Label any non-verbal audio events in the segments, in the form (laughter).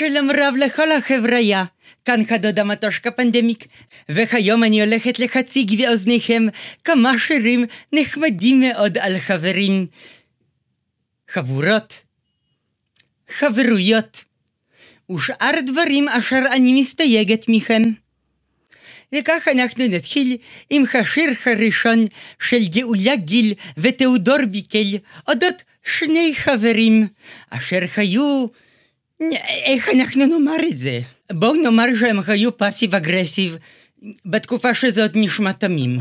שלום רב לכל החבריה, כאן כדוד המטושקה פנדמיק, וכיום אני הולכת להציג באוזניכם כמה שירים נחמדים מאוד על חברים. חבורות, חברויות, ושאר דברים אשר אני מסתייגת מכם. וכך אנחנו נתחיל עם השיר הראשון של גאולה גיל ותאודור ביקל, אודות שני חברים, אשר היו... איך אנחנו נאמר את זה? בואו נאמר שהם היו פאסיב אגרסיב בתקופה שזאת נשמע תמים.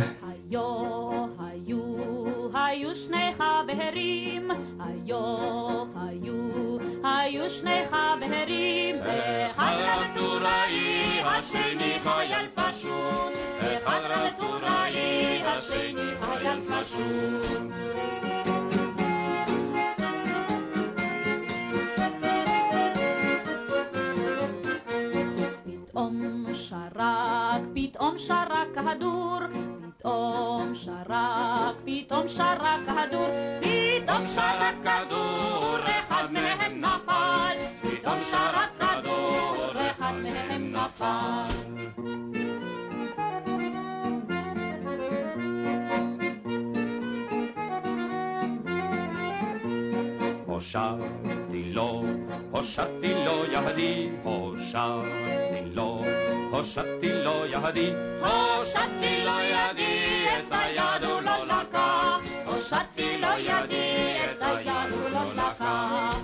היו שני חברים, אחד רטוראי, השני חייל פשוט, אחד רטוראי, השני חייל פשוט. שרק הכדור, פתאום שרק, פתאום שרק הכדור, פתאום שרק כדור, אחד מהם נפל, פתאום שרק כדור, אחד מהם נפל. הושעתי לו, הושעתי לו יהדי, הושעתי לו, הושעתי לו יהדי, הושעתי לו ידי, את היד הוא לא לקח, הושעתי לו ידי, את היד הוא לא לקח.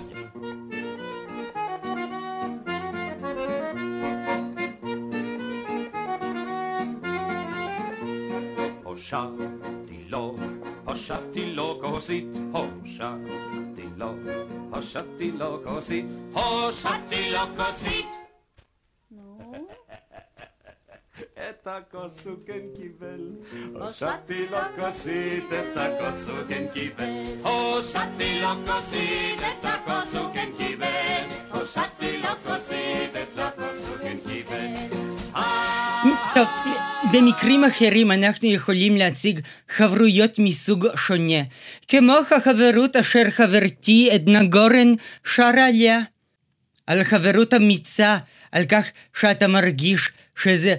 הושעתי לו, הושעתי לו כוסית, הושעתי לו, הושעתי לו כוסית, הושעתי לו כוסית. את הכוס הוא כן קיבל, הושעתי לו כוסית, את הכוס הוא כן קיבל, הושעתי לו כוסית, את הכוס הוא כן קיבל, הושעתי לו כוסית, את הכוס הוא כן קיבל. טוב, במקרים אחרים אנחנו יכולים להציג חברויות מסוג שונה, כמו החברות אשר חברתי עדנה גורן שרה עליה, על חברות אמיצה, על כך שאתה מרגיש שזה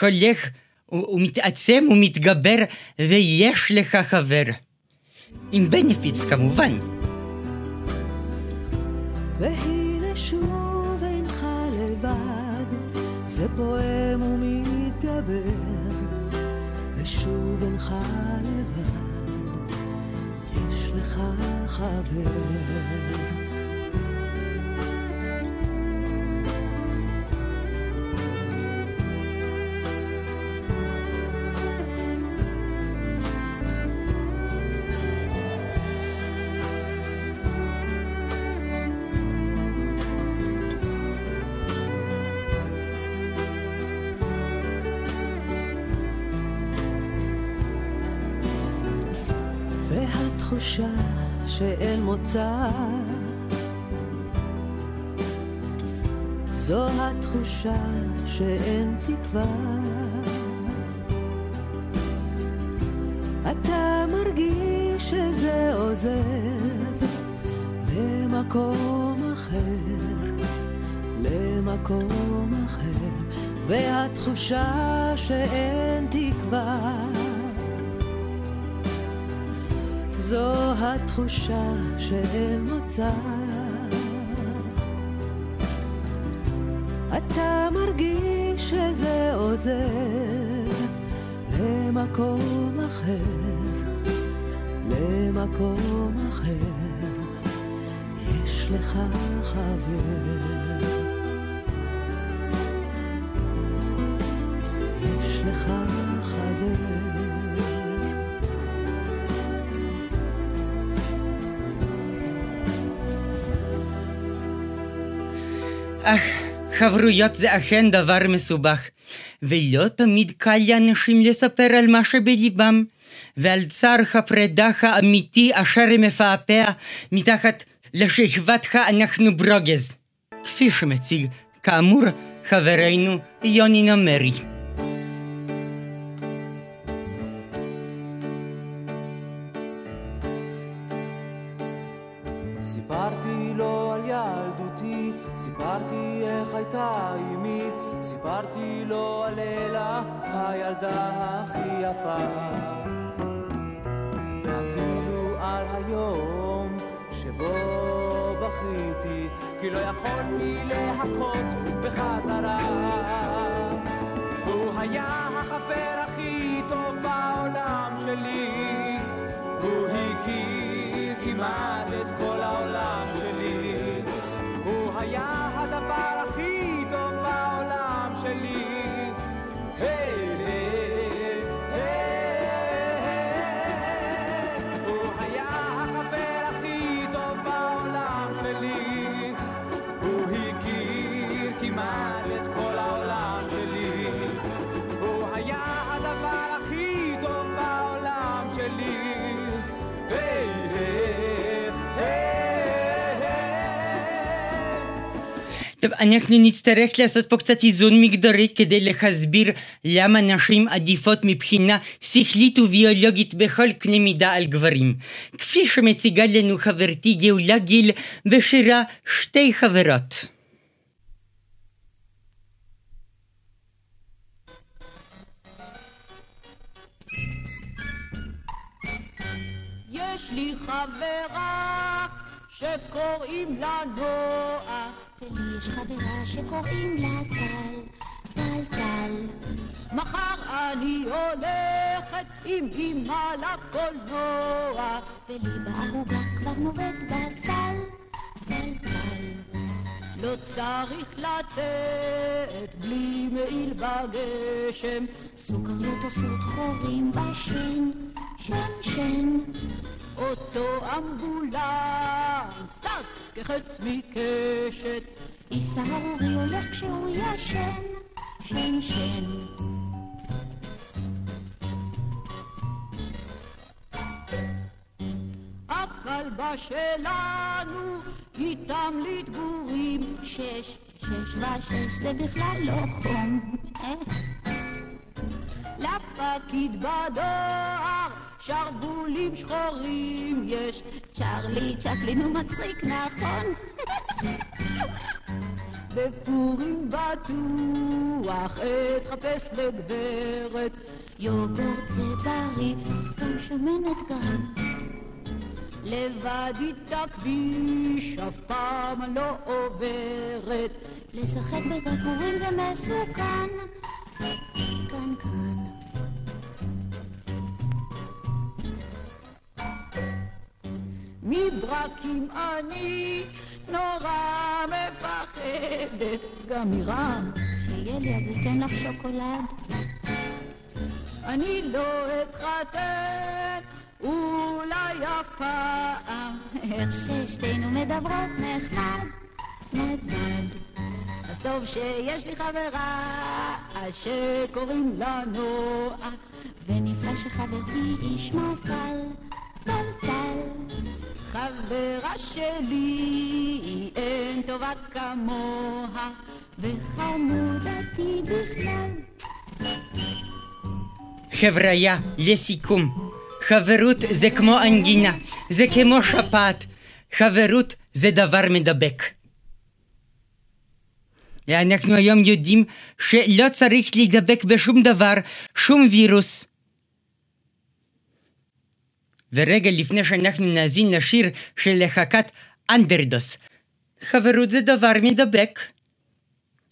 הולך ומתעצם ומתגבר ויש לך חבר. עם בנפיץ כמובן. והנה שוב אינך לבד, זה פועם ומתגבר, ושוב אינך לבד, יש לך חבר. והתחושה שאין מוצא. זו התחושה שאין תקווה. אתה מרגיש שזה עוזב למקום אחר למקום אחר והתחושה שאין תקווה זו התחושה שאין מוצא. אתה מרגיש שזה עוזר למקום אחר, למקום אחר, יש לך חבר. יש לך חבר. אך, חברויות זה אכן דבר מסובך, ולא תמיד קל לאנשים לספר על מה שבליבם, ועל צער הפרידה האמיתי אשר מפעפע מתחת לשכבת האנחנו ברוגז. כפי שמציג, כאמור, חברנו יוני נמרי. הילדה הכי יפה. ואפילו על היום שבו בכיתי, כי לא יכולתי להכות בחזרה. הוא היה החבר הכי טוב בעולם שלי, הוא הכיר כמעט את כל העולם שלי. טוב, אנחנו נצטרך לעשות פה קצת איזון מגדרי כדי להסביר למה נשים עדיפות מבחינה שכלית וביולוגית בכל קנה מידה על גברים. כפי שמציגה לנו חברתי גאולה גיל בשירה שתי חברות. יש לי חברה שקוראים לה נועה, ולי יש חברה שקוראים לה טל, טל טל. מחר אני הולכת עם אמא לקולנוע, ולי בערוגה כבר נובט בצל, צל צל. לא צריך לצאת בלי מעיל בגשם, סוכריות עושות חורים בשן, שן שן. אותו אמבולנס. טס כחץ מקשת, איש סהרורי הולך כשהוא ישן, שן שן. הכלבה שלנו היא תמליט גורים, שש, שש ושש זה בכלל לא חום. לפקיד בדואר שרוולים שחורים יש, צ'רלי צ'פלין הוא מצחיק נכון. (laughs) בפורים בטוח אתחפש לגברת, יוגורט זה בריא, גם שמנת גם. לבד איתה כביש אף פעם לא עוברת, לשחק בגפרורים זה מסוכן. כאן כאן. מברקים אני נורא מפחדת, גם מרם שיהיה לי אז אתן לך שוקולד. אני לא אתחתן, אולי אף פעם. איך ששתינו מדברות נחמד, נדנד. אז טוב שיש לי חברה שקוראים לה נועה, ונפלא שחברתי ישמע טל, טל טל. חברה שלי אין טובה כמוה, וחמודתי בכלל. חבריה, לסיכום, חברות זה כמו אנגינה, זה כמו שפעת, חברות זה דבר מדבק. אנחנו היום יודעים שלא צריך להידבק בשום דבר, שום וירוס. ורגע לפני שאנחנו נאזין לשיר של להקת אנדרדוס, חברות זה דבר מדבק.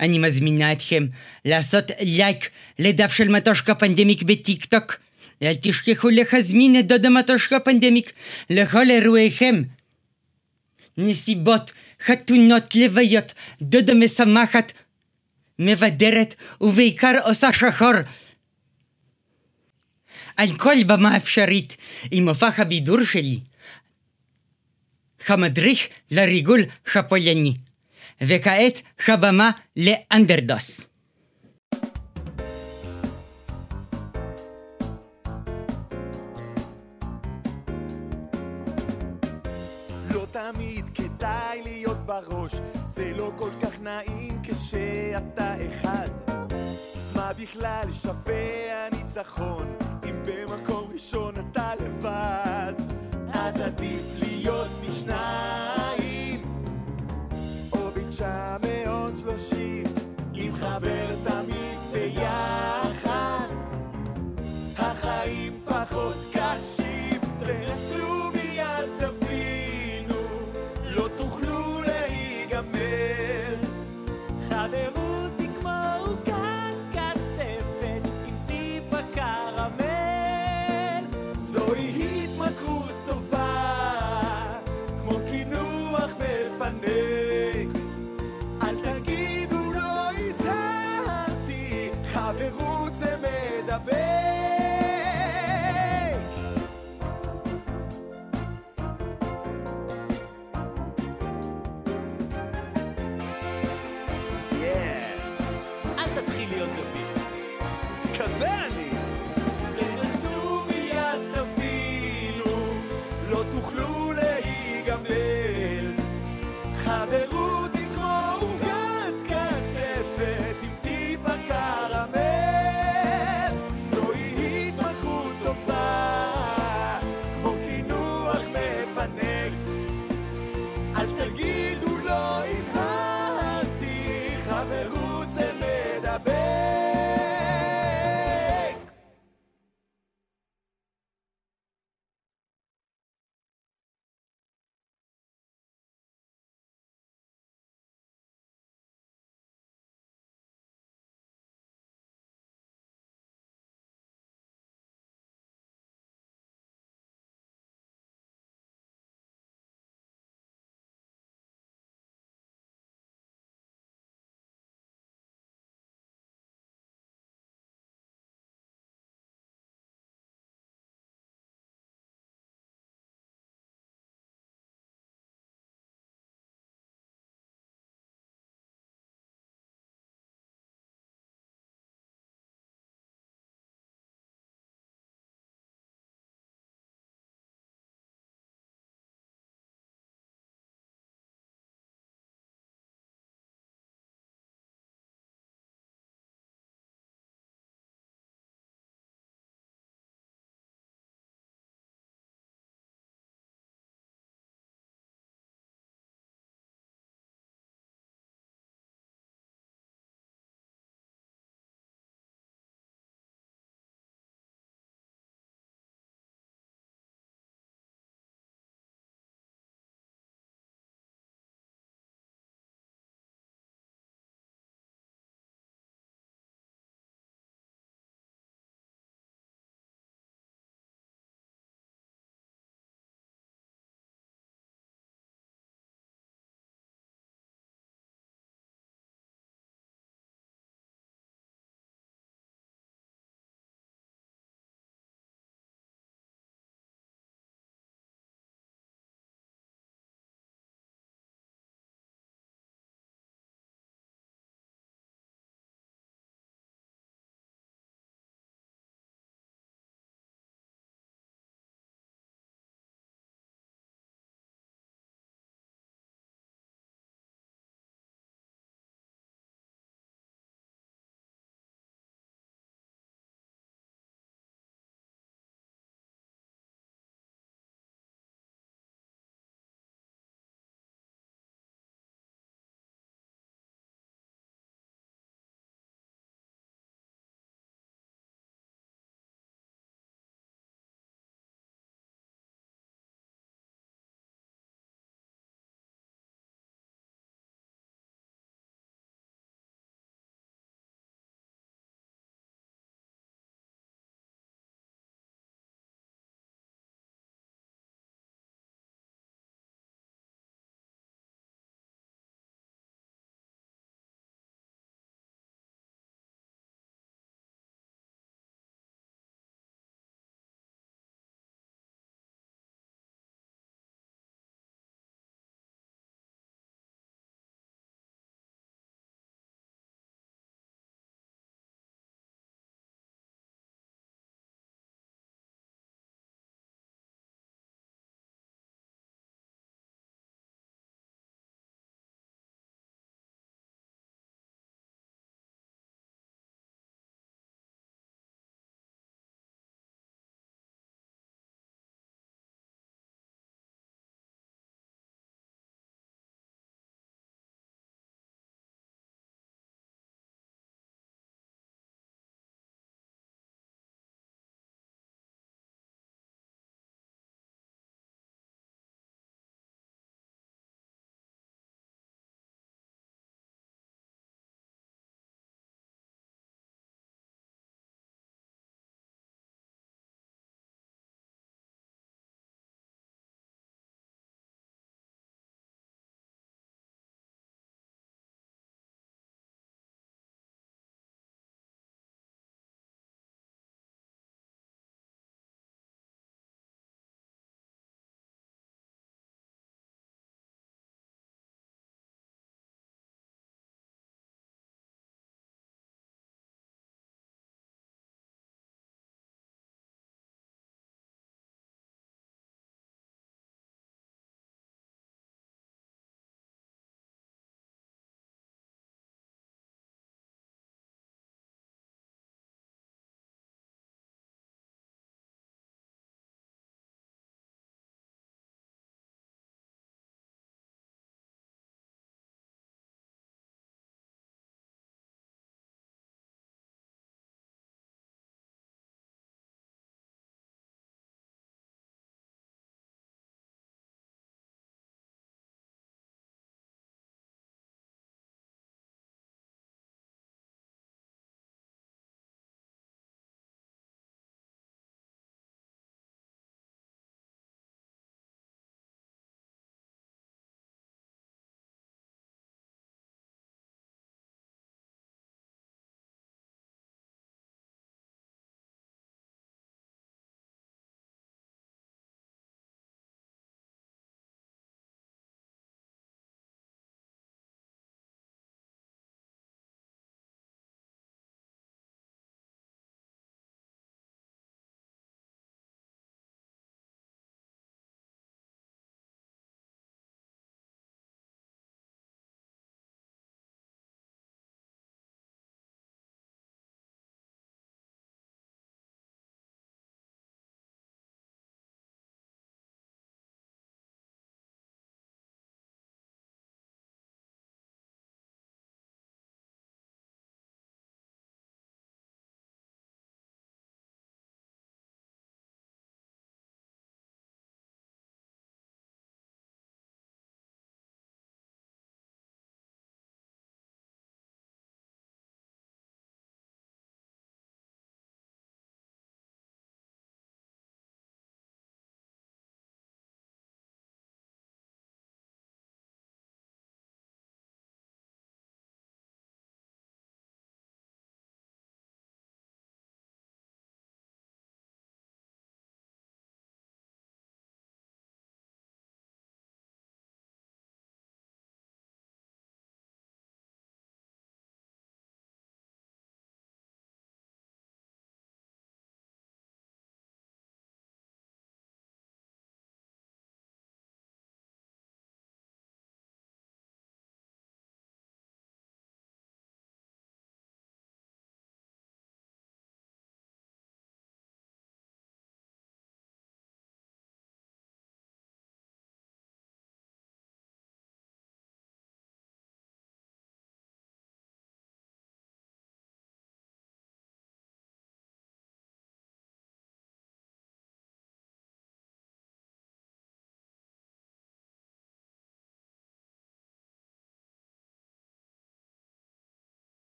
אני מזמינה אתכם לעשות לייק לדף של מטושקה פנדמיק בטיק טוק. אל תשכחו להזמין את דודה מטושקה פנדמיק לכל אירועיכם. נסיבות, חתונות, לוויות, דודה משמחת, מבדרת ובעיקר עושה שחור. על כל במה אפשרית עם מופע הבידור שלי. המדריך לריגול הפולני. וכעת הבמה לאנדרדוס. לא תמיד בראש, זה לא כל כך נעים כשאתה אחד. מה בכלל שווה הניצחון, במקום ראשון אתה לבד? אז עדיף להיות משניים, או בית 1930 עם חבר תמיד ביחד החיים פחות קשים תנסו מיד תבינו לא תוכלו להיגמר חברות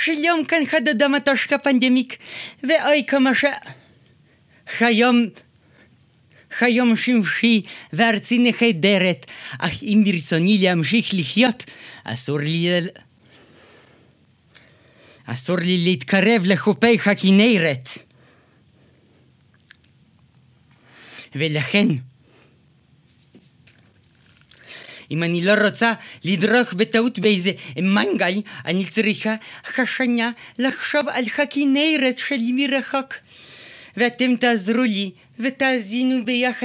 שיום כאן חדדה מטושקה פנדמיק, ואוי כמה ש... חיים... חיים שמשי וארצי נהדרת, אך אם ברצוני להמשיך לחיות, אסור לי... אסור לי להתקרב לחופי הכנרת. ולכן, אם אני לא רוצה לדרוך בטעות באיזה מנגל, אני צריכה השנה לחשוב על הכנרת שלי מרחוק. ואתם תעזרו לי ותאזינו ביחד.